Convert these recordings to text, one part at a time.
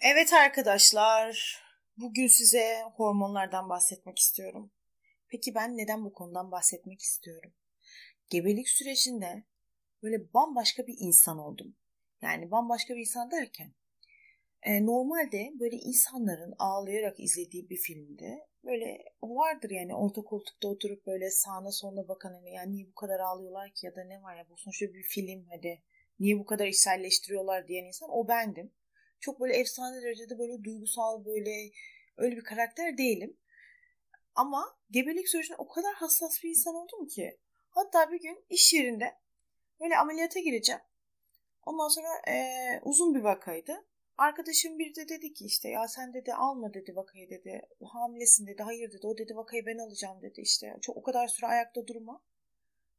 Evet arkadaşlar, bugün size hormonlardan bahsetmek istiyorum. Peki ben neden bu konudan bahsetmek istiyorum? Gebelik sürecinde böyle bambaşka bir insan oldum. Yani bambaşka bir insan derken e, normalde böyle insanların ağlayarak izlediği bir filmde böyle vardır yani orta koltukta oturup böyle sağına soluna bakan hani yani niye bu kadar ağlıyorlar ki ya da ne var ya bu sonuçta bir film hadi niye bu kadar içselleştiriyorlar diyen insan o bendim. Çok böyle efsane derecede böyle duygusal böyle öyle bir karakter değilim. Ama gebelik sürecinde o kadar hassas bir insan oldum ki. Hatta bir gün iş yerinde böyle ameliyata gireceğim. Ondan sonra e, uzun bir vakaydı. Arkadaşım bir de dedi ki işte ya sen dedi alma dedi vakayı dedi. Hamilesin dedi. Hayır dedi. O dedi vakayı ben alacağım dedi işte. Çok o kadar süre ayakta durma.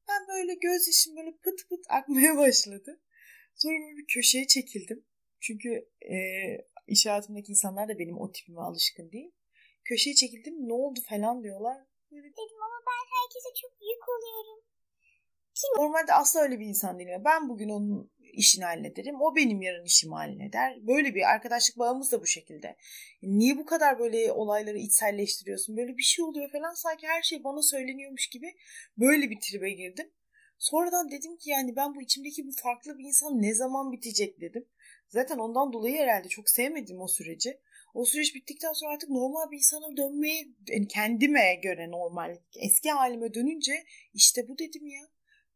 Ben böyle göz yaşım böyle pıt pıt akmaya başladı. Sonra bir köşeye çekildim. Çünkü e, iş hayatımdaki insanlar da benim o tipime alışkın değil. Köşeye çekildim ne oldu falan diyorlar. Böyle... Dedim ama ben herkese çok yük oluyorum. Kim? Normalde asla öyle bir insan değilim. Ben bugün onun işini hallederim. O benim yarın işimi halleder. Böyle bir arkadaşlık bağımız da bu şekilde. Niye bu kadar böyle olayları içselleştiriyorsun? Böyle bir şey oluyor falan. Sanki her şey bana söyleniyormuş gibi böyle bir tribe girdim. Sonradan dedim ki yani ben bu içimdeki bu farklı bir insan ne zaman bitecek dedim. Zaten ondan dolayı herhalde çok sevmedim o süreci. O süreç bittikten sonra artık normal bir insana dönmeye, yani kendime göre normal, eski halime dönünce işte bu dedim ya.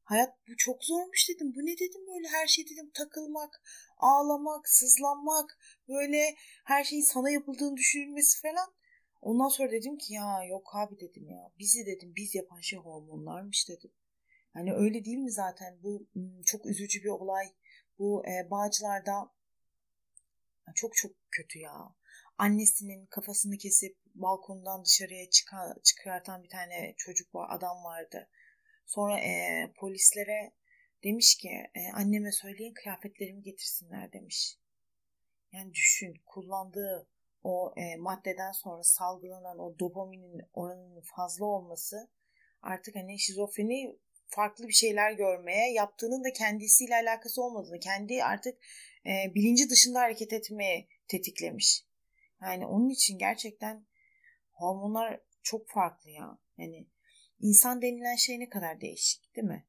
Hayat bu çok zormuş dedim. Bu ne dedim böyle her şey dedim takılmak, ağlamak, sızlanmak, böyle her şeyin sana yapıldığını düşünülmesi falan. Ondan sonra dedim ki ya yok abi dedim ya. Bizi dedim biz yapan şey hormonlarmış dedim. Hani öyle değil mi zaten bu çok üzücü bir olay. Bu e, Bağcılar'da çok çok kötü ya. Annesinin kafasını kesip balkondan dışarıya çıkan, çıkartan bir tane çocuk var, adam vardı. Sonra e, polislere demiş ki e, anneme söyleyin kıyafetlerimi getirsinler demiş. Yani düşün kullandığı o e, maddeden sonra salgılanan o dopaminin oranının fazla olması artık hani şizofreni farklı bir şeyler görmeye, yaptığının da kendisiyle alakası olmadığını, kendi artık e, bilinci dışında hareket etmeye tetiklemiş. Yani onun için gerçekten hormonlar çok farklı ya. Yani insan denilen şey ne kadar değişik değil mi?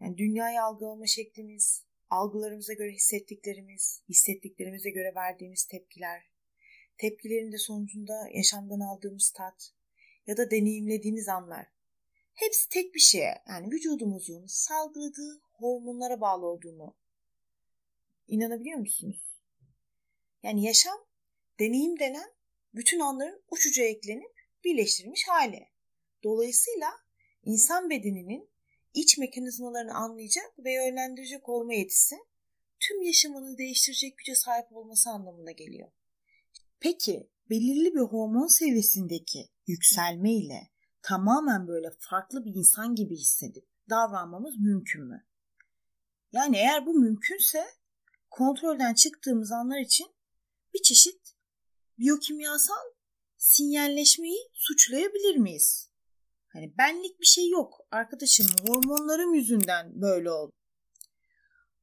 Yani dünyayı algılama şeklimiz, algılarımıza göre hissettiklerimiz, hissettiklerimize göre verdiğimiz tepkiler, tepkilerin de sonucunda yaşamdan aldığımız tat ya da deneyimlediğimiz anlar. Hepsi tek bir şeye yani vücudumuzun salgıladığı hormonlara bağlı olduğunu İnanabiliyor musunuz? Yani yaşam deneyim denen bütün anların uçuca eklenip birleştirilmiş hali. Dolayısıyla insan bedeninin iç mekanizmalarını anlayacak ve yönlendirecek olma yetisi tüm yaşamını değiştirecek güce sahip olması anlamına geliyor. Peki belirli bir hormon seviyesindeki yükselme ile tamamen böyle farklı bir insan gibi hissedip davranmamız mümkün mü? Yani eğer bu mümkünse kontrolden çıktığımız anlar için bir çeşit biyokimyasal sinyalleşmeyi suçlayabilir miyiz? Hani benlik bir şey yok. Arkadaşım hormonlarım yüzünden böyle oldu.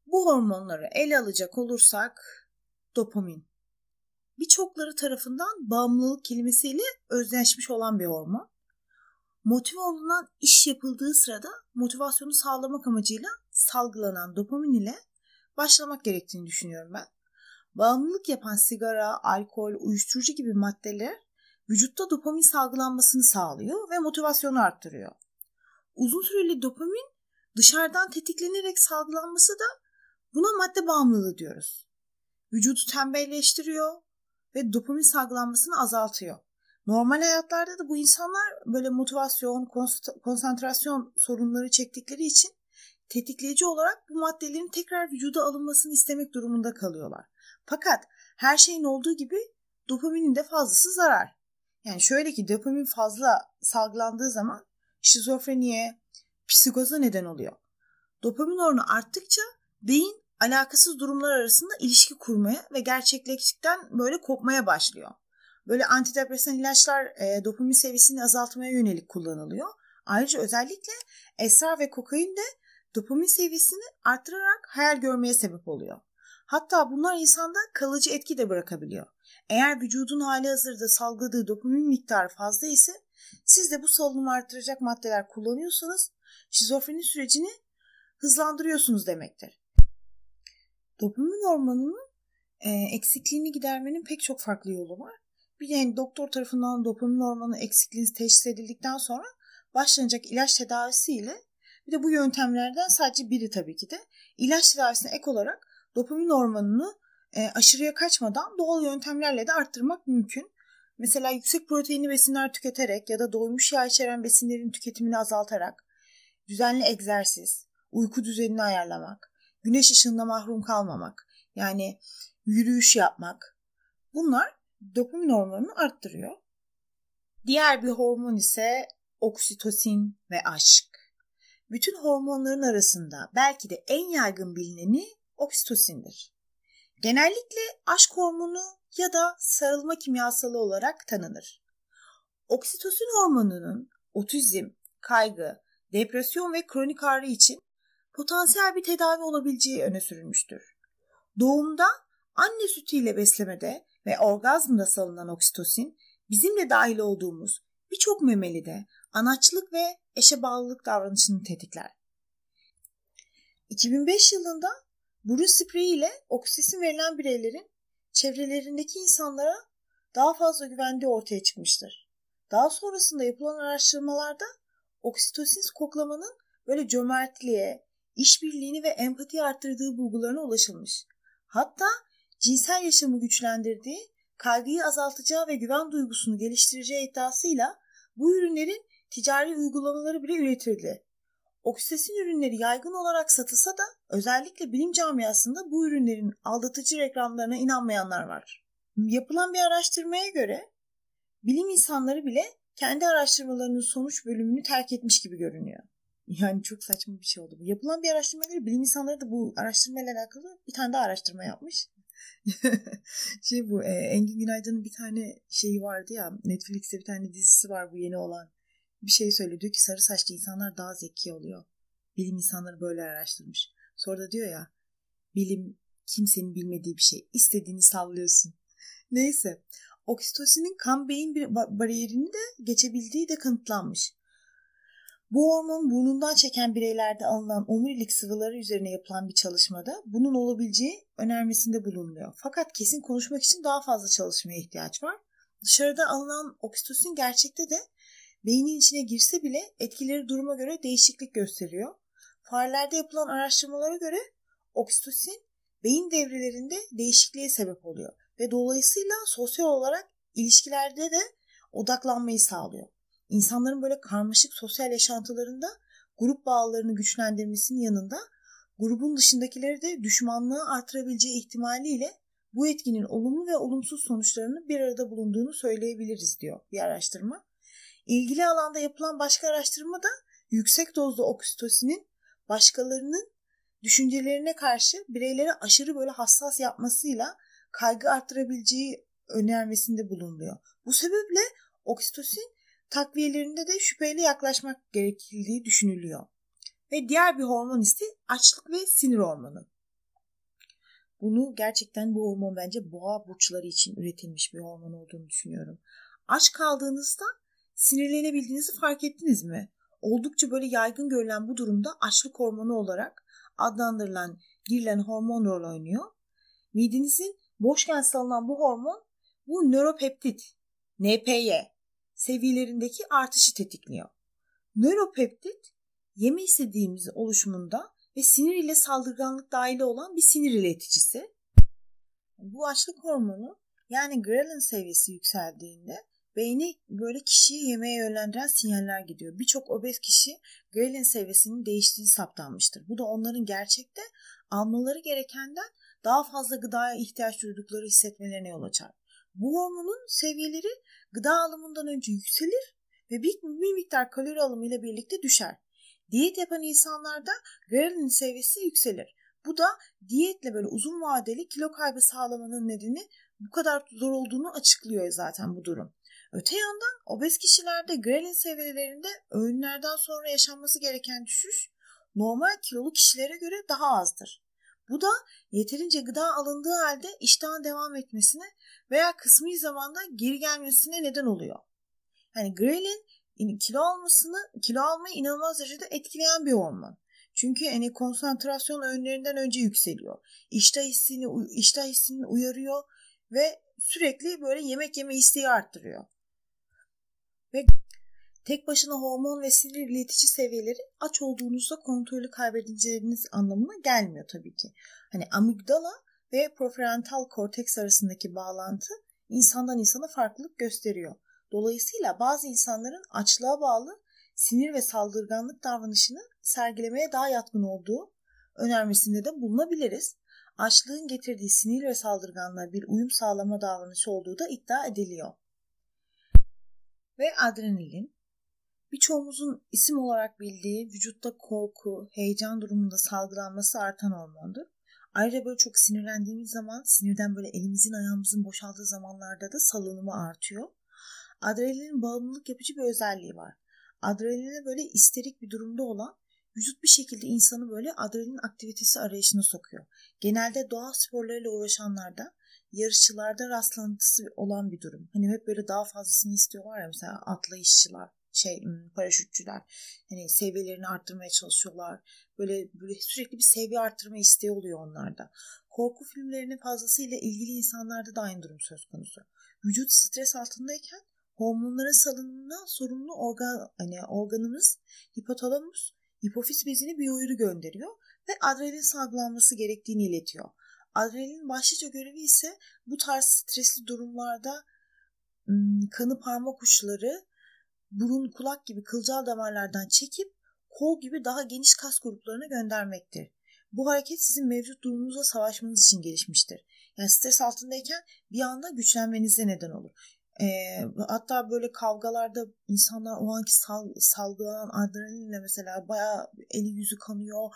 Bu hormonları ele alacak olursak dopamin. Birçokları tarafından bağımlılık kelimesiyle özdeşmiş olan bir hormon. Motive olunan iş yapıldığı sırada motivasyonu sağlamak amacıyla salgılanan dopamin ile başlamak gerektiğini düşünüyorum ben. Bağımlılık yapan sigara, alkol, uyuşturucu gibi maddeler vücutta dopamin salgılanmasını sağlıyor ve motivasyonu arttırıyor. Uzun süreli dopamin dışarıdan tetiklenerek salgılanması da buna madde bağımlılığı diyoruz. Vücudu tembelleştiriyor ve dopamin salgılanmasını azaltıyor. Normal hayatlarda da bu insanlar böyle motivasyon, konsantrasyon sorunları çektikleri için tetikleyici olarak bu maddelerin tekrar vücuda alınmasını istemek durumunda kalıyorlar. Fakat her şeyin olduğu gibi dopaminin de fazlası zarar. Yani şöyle ki dopamin fazla salgılandığı zaman şizofreniye, psikoza neden oluyor. Dopamin oranı arttıkça beyin alakasız durumlar arasında ilişki kurmaya ve gerçekleştikten böyle kopmaya başlıyor. Böyle antidepresan ilaçlar e, dopamin seviyesini azaltmaya yönelik kullanılıyor. Ayrıca özellikle esrar ve kokain de dopamin seviyesini arttırarak hayal görmeye sebep oluyor. Hatta bunlar insanda kalıcı etki de bırakabiliyor. Eğer vücudun hali hazırda salgıladığı dopamin miktarı fazla ise siz de bu salınımı artıracak maddeler kullanıyorsanız şizofreni sürecini hızlandırıyorsunuz demektir. Dopamin hormonunun e, eksikliğini gidermenin pek çok farklı yolu var. Bir yani doktor tarafından dopamin hormonu eksikliğiniz teşhis edildikten sonra başlanacak ilaç tedavisiyle bir de bu yöntemlerden sadece biri tabii ki de ilaç tedavisine ek olarak dopamin hormonunu e, aşırıya kaçmadan doğal yöntemlerle de arttırmak mümkün. Mesela yüksek proteinli besinler tüketerek ya da doymuş yağ içeren besinlerin tüketimini azaltarak, düzenli egzersiz, uyku düzenini ayarlamak, güneş ışığında mahrum kalmamak, yani yürüyüş yapmak. Bunlar dopamin hormonunu arttırıyor. Diğer bir hormon ise oksitosin ve aşk. Bütün hormonların arasında belki de en yaygın bilineni oksitosindir. Genellikle aşk hormonu ya da sarılma kimyasalı olarak tanınır. Oksitosin hormonunun otizm, kaygı, depresyon ve kronik ağrı için potansiyel bir tedavi olabileceği öne sürülmüştür. Doğumda anne sütüyle beslemede ve orgazmda salınan oksitosin bizim de dahil olduğumuz birçok memelide anaçlık ve eşe bağlılık davranışını tetikler. 2005 yılında burun spreyi ile oksitosin verilen bireylerin çevrelerindeki insanlara daha fazla güvendiği ortaya çıkmıştır. Daha sonrasında yapılan araştırmalarda oksitosin koklamanın böyle cömertliğe, işbirliğini ve empati arttırdığı bulgularına ulaşılmış. Hatta cinsel yaşamı güçlendirdiği, kaygıyı azaltacağı ve güven duygusunu geliştireceği iddiasıyla bu ürünlerin ticari uygulamaları bile üretildi. Oksisin ürünleri yaygın olarak satılsa da özellikle bilim camiasında bu ürünlerin aldatıcı reklamlarına inanmayanlar var. Yapılan bir araştırmaya göre bilim insanları bile kendi araştırmalarının sonuç bölümünü terk etmiş gibi görünüyor. Yani çok saçma bir şey oldu bu. Yapılan bir araştırmaya göre bilim insanları da bu araştırmayla alakalı bir tane daha araştırma yapmış. şey bu e, Engin Günaydın'ın bir tane şeyi vardı ya Netflix'te bir tane dizisi var bu yeni olan. Bir şey söylüyor diyor ki sarı saçlı insanlar daha zeki oluyor. Bilim insanları böyle araştırmış. Sonra da diyor ya bilim kimsenin bilmediği bir şey. İstediğini sallıyorsun. Neyse. Oksitosinin kan beyin bir bariyerini de geçebildiği de kanıtlanmış. Bu hormon burnundan çeken bireylerde alınan omurilik sıvıları üzerine yapılan bir çalışmada bunun olabileceği önermesinde bulunuyor. Fakat kesin konuşmak için daha fazla çalışmaya ihtiyaç var. Dışarıda alınan oksitosin gerçekte de beynin içine girse bile etkileri duruma göre değişiklik gösteriyor. Farelerde yapılan araştırmalara göre oksitosin beyin devrelerinde değişikliğe sebep oluyor ve dolayısıyla sosyal olarak ilişkilerde de odaklanmayı sağlıyor insanların böyle karmaşık sosyal yaşantılarında grup bağlarını güçlendirmesinin yanında grubun dışındakileri de düşmanlığı artırabileceği ihtimaliyle bu etkinin olumlu ve olumsuz sonuçlarını bir arada bulunduğunu söyleyebiliriz diyor bir araştırma. İlgili alanda yapılan başka araştırma da yüksek dozda oksitosinin başkalarının düşüncelerine karşı bireylere aşırı böyle hassas yapmasıyla kaygı arttırabileceği önermesinde bulunuyor. Bu sebeple oksitosin takviyelerinde de şüpheyle yaklaşmak gerekildiği düşünülüyor. Ve diğer bir hormon ise açlık ve sinir hormonu. Bunu gerçekten bu hormon bence boğa burçları için üretilmiş bir hormon olduğunu düşünüyorum. Aç kaldığınızda sinirlenebildiğinizi fark ettiniz mi? Oldukça böyle yaygın görülen bu durumda açlık hormonu olarak adlandırılan girilen hormon rol oynuyor. Midenizin boşken salınan bu hormon bu nöropeptit, NPY seviyelerindeki artışı tetikliyor. Nöropeptit yeme istediğimiz oluşumunda ve sinir ile saldırganlık dahili olan bir sinir ileticisi. Bu açlık hormonu yani ghrelin seviyesi yükseldiğinde beyni böyle kişiyi yemeğe yönlendiren sinyaller gidiyor. Birçok obez kişi ghrelin seviyesinin değiştiğini saptanmıştır. Bu da onların gerçekte almaları gerekenden daha fazla gıdaya ihtiyaç duydukları hissetmelerine yol açar. Bu hormonun seviyeleri gıda alımından önce yükselir ve bir, miktar kalori alımıyla birlikte düşer. Diyet yapan insanlarda grelin seviyesi yükselir. Bu da diyetle böyle uzun vadeli kilo kaybı sağlamanın nedeni bu kadar zor olduğunu açıklıyor zaten bu durum. Öte yandan obez kişilerde grelin seviyelerinde öğünlerden sonra yaşanması gereken düşüş normal kilolu kişilere göre daha azdır. Bu da yeterince gıda alındığı halde iştahın devam etmesine veya kısmi zamanda geri gelmesine neden oluyor. Yani grelin kilo almasını, kilo almayı inanılmaz derecede etkileyen bir hormon. Çünkü hani konsantrasyon öğünlerinden önce yükseliyor. İştah hissini, iştah hissini uyarıyor ve sürekli böyle yemek yeme isteği arttırıyor. Ve tek başına hormon ve sinir iletici seviyeleri aç olduğunuzda kontrolü kaybedeceğiniz anlamına gelmiyor tabii ki. Hani amigdala ve prefrontal korteks arasındaki bağlantı insandan insana farklılık gösteriyor. Dolayısıyla bazı insanların açlığa bağlı sinir ve saldırganlık davranışını sergilemeye daha yatkın olduğu önermesinde de bulunabiliriz. Açlığın getirdiği sinir ve saldırganlığa bir uyum sağlama davranışı olduğu da iddia ediliyor. Ve adrenalin birçoğumuzun isim olarak bildiği vücutta korku, heyecan durumunda salgılanması artan hormondur. Ayrıca böyle çok sinirlendiğimiz zaman sinirden böyle elimizin ayağımızın boşaldığı zamanlarda da salınımı artıyor. Adrenalinin bağımlılık yapıcı bir özelliği var. Adrenaline böyle isterik bir durumda olan vücut bir şekilde insanı böyle adrenalin aktivitesi arayışına sokuyor. Genelde doğa sporlarıyla uğraşanlarda yarışçılarda rastlantısı olan bir durum. Hani hep böyle daha fazlasını istiyorlar ya mesela atlayışçılar, şey paraşütçüler. Hani seviyelerini arttırmaya çalışıyorlar. Böyle böyle sürekli bir seviye arttırma isteği oluyor onlarda. Korku filmlerinin fazlasıyla ilgili insanlarda da aynı durum söz konusu. Vücut stres altındayken hormonların salınımından sorumlu organ, hani organımız hipotalamus, hipofiz bezine bir uyarı gönderiyor ve adrenalin salgılanması gerektiğini iletiyor. Adrenalin başlıca görevi ise bu tarz stresli durumlarda kanı parmak uçları burun kulak gibi kılcal damarlardan çekip kol gibi daha geniş kas gruplarına göndermektir. Bu hareket sizin mevcut durumunuzla savaşmanız için gelişmiştir. Yani stres altındayken bir anda güçlenmenize neden olur. E, hatta böyle kavgalarda insanlar o anki sal, salgılanan adrenalinle mesela bayağı eli yüzü kanıyor.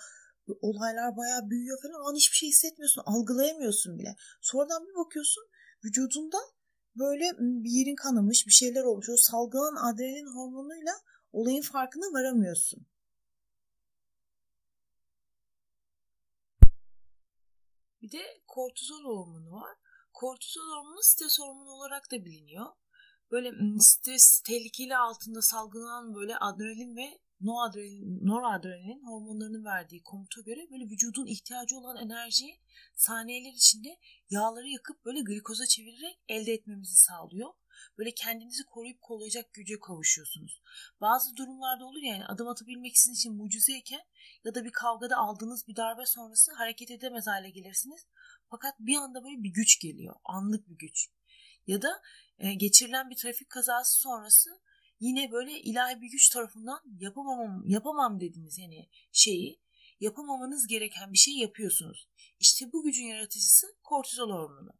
Olaylar bayağı büyüyor falan. O an hiçbir şey hissetmiyorsun. Algılayamıyorsun bile. Sonradan bir bakıyorsun vücudunda böyle bir yerin kanamış bir şeyler olmuş. O salgılanan adrenalin hormonuyla olayın farkına varamıyorsun. Bir de kortizol hormonu var. Kortizol hormonu stres hormonu olarak da biliniyor. Böyle stres tehlikeli altında salgılanan böyle adrenalin ve noradrenalin, noradrenalin hormonlarının verdiği komuta göre böyle vücudun ihtiyacı olan enerjiyi saniyeler içinde yağları yakıp böyle glikoza çevirerek elde etmemizi sağlıyor. Böyle kendinizi koruyup kollayacak güce kavuşuyorsunuz. Bazı durumlarda olur yani adım atabilmek sizin için mucizeyken ya da bir kavgada aldığınız bir darbe sonrası hareket edemez hale gelirsiniz. Fakat bir anda böyle bir güç geliyor. Anlık bir güç. Ya da e, geçirilen bir trafik kazası sonrası yine böyle ilahi bir güç tarafından yapamam, yapamam dediğiniz yani şeyi yapamamanız gereken bir şey yapıyorsunuz. İşte bu gücün yaratıcısı kortizol hormonu.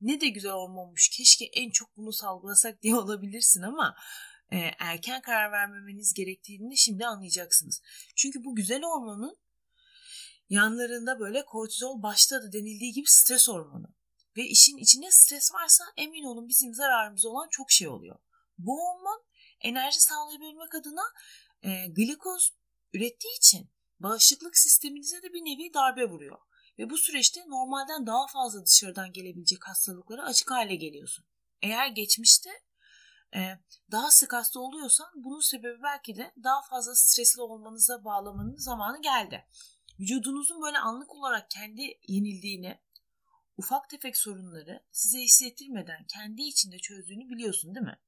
Ne de güzel hormonmuş. Keşke en çok bunu salgılasak diye olabilirsin ama e, erken karar vermemeniz gerektiğini şimdi anlayacaksınız. Çünkü bu güzel hormonun yanlarında böyle kortizol başta da denildiği gibi stres hormonu. Ve işin içinde stres varsa emin olun bizim zararımız olan çok şey oluyor. Bu hormon enerji sağlayabilmek adına e, glikoz ürettiği için bağışıklık sisteminize de bir nevi darbe vuruyor. Ve bu süreçte normalden daha fazla dışarıdan gelebilecek hastalıklara açık hale geliyorsun. Eğer geçmişte e, daha sık hasta oluyorsan bunun sebebi belki de daha fazla stresli olmanıza bağlamanın zamanı geldi. Vücudunuzun böyle anlık olarak kendi yenildiğini, ufak tefek sorunları size hissettirmeden kendi içinde çözdüğünü biliyorsun değil mi?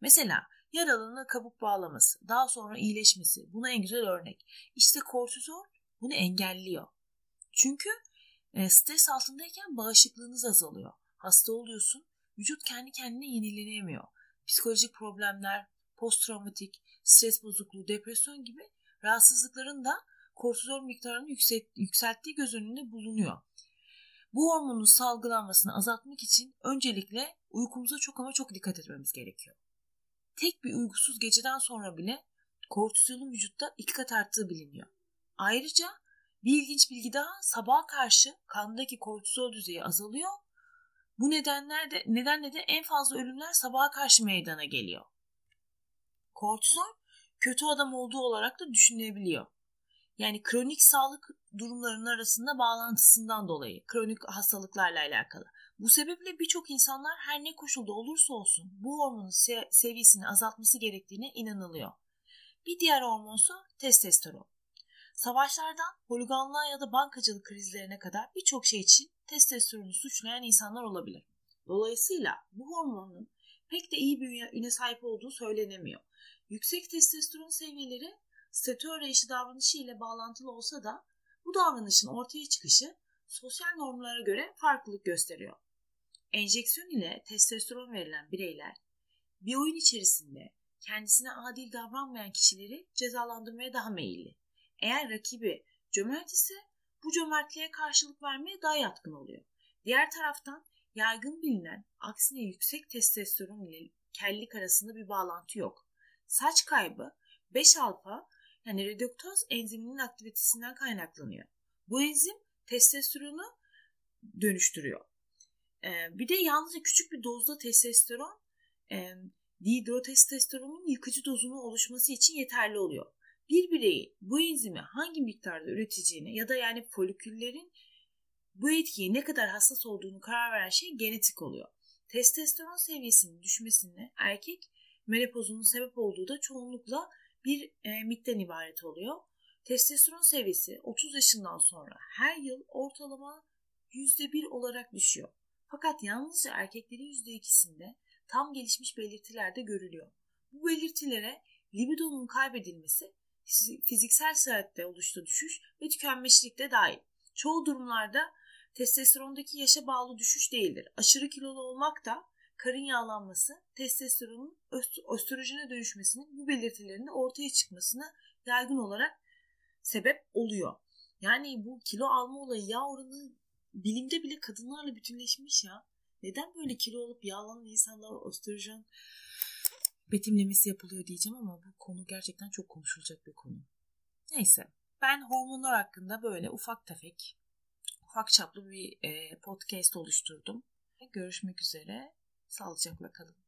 Mesela yaralığına kabuk bağlaması, daha sonra iyileşmesi buna en güzel örnek. İşte kortizol bunu engelliyor. Çünkü e, stres altındayken bağışıklığınız azalıyor. Hasta oluyorsun, vücut kendi kendine yenilenemiyor. Psikolojik problemler, posttraumatik, stres bozukluğu, depresyon gibi rahatsızlıkların da kortizol miktarını yükselttiği göz önünde bulunuyor. Bu hormonun salgılanmasını azaltmak için öncelikle uykumuza çok ama çok dikkat etmemiz gerekiyor. Tek bir uykusuz geceden sonra bile kortizolun vücutta iki kat arttığı biliniyor. Ayrıca bir ilginç bilgi daha sabaha karşı kandaki kortizol düzeyi azalıyor. Bu nedenler de, nedenle de en fazla ölümler sabaha karşı meydana geliyor. Kortizol kötü adam olduğu olarak da düşünülebiliyor. Yani kronik sağlık durumlarının arasında bağlantısından dolayı kronik hastalıklarla alakalı. Bu sebeple birçok insanlar her ne koşulda olursa olsun bu hormonun se- seviyesini azaltması gerektiğine inanılıyor. Bir diğer hormonsa testosteron. Savaşlardan holiganlığa ya da bankacılık krizlerine kadar birçok şey için testosteronu suçlayan insanlar olabilir. Dolayısıyla bu hormonun pek de iyi bir üne sahip olduğu söylenemiyor. Yüksek testosteron seviyeleri statü arayışı davranışı ile bağlantılı olsa da bu davranışın ortaya çıkışı sosyal normlara göre farklılık gösteriyor. Enjeksiyon ile testosteron verilen bireyler bir oyun içerisinde kendisine adil davranmayan kişileri cezalandırmaya daha meyilli. Eğer rakibi cömert ise bu cömertliğe karşılık vermeye daha yatkın oluyor. Diğer taraftan yaygın bilinen aksine yüksek testosteron ile kellik arasında bir bağlantı yok. Saç kaybı 5-alfa yani reduktoz enziminin aktivitesinden kaynaklanıyor. Bu enzim testosteronu dönüştürüyor. Ee, bir de yalnızca küçük bir dozda testosteron e, dihidrotestosteronun yıkıcı dozunu oluşması için yeterli oluyor. Bir bireyi bu enzimi hangi miktarda üreteceğine ya da yani foliküllerin bu etkiye ne kadar hassas olduğunu karar veren şey genetik oluyor. Testosteron seviyesinin düşmesine erkek menopozunun sebep olduğu da çoğunlukla bir e, mitten ibaret oluyor. Testosteron seviyesi 30 yaşından sonra her yıl ortalama %1 olarak düşüyor. Fakat yalnızca erkeklerin %2'sinde tam gelişmiş belirtiler de görülüyor. Bu belirtilere libidonun kaybedilmesi, fiziksel sıhhatte oluştu düşüş ve tükenmişlik de dahil. Çoğu durumlarda testosterondaki yaşa bağlı düşüş değildir. Aşırı kilolu olmak da karın yağlanması, testosteronun östrojene dönüşmesinin bu belirtilerinde ortaya çıkmasına yaygın olarak sebep oluyor. Yani bu kilo alma olayı yağ oranı bilimde bile kadınlarla bütünleşmiş ya. Neden böyle kilo olup yağlanan insanlar östrojen betimlemesi yapılıyor diyeceğim ama bu konu gerçekten çok konuşulacak bir konu. Neyse ben hormonlar hakkında böyle ufak tefek ufak çaplı bir podcast oluşturdum. Görüşmek üzere. Sağlıcakla kalın.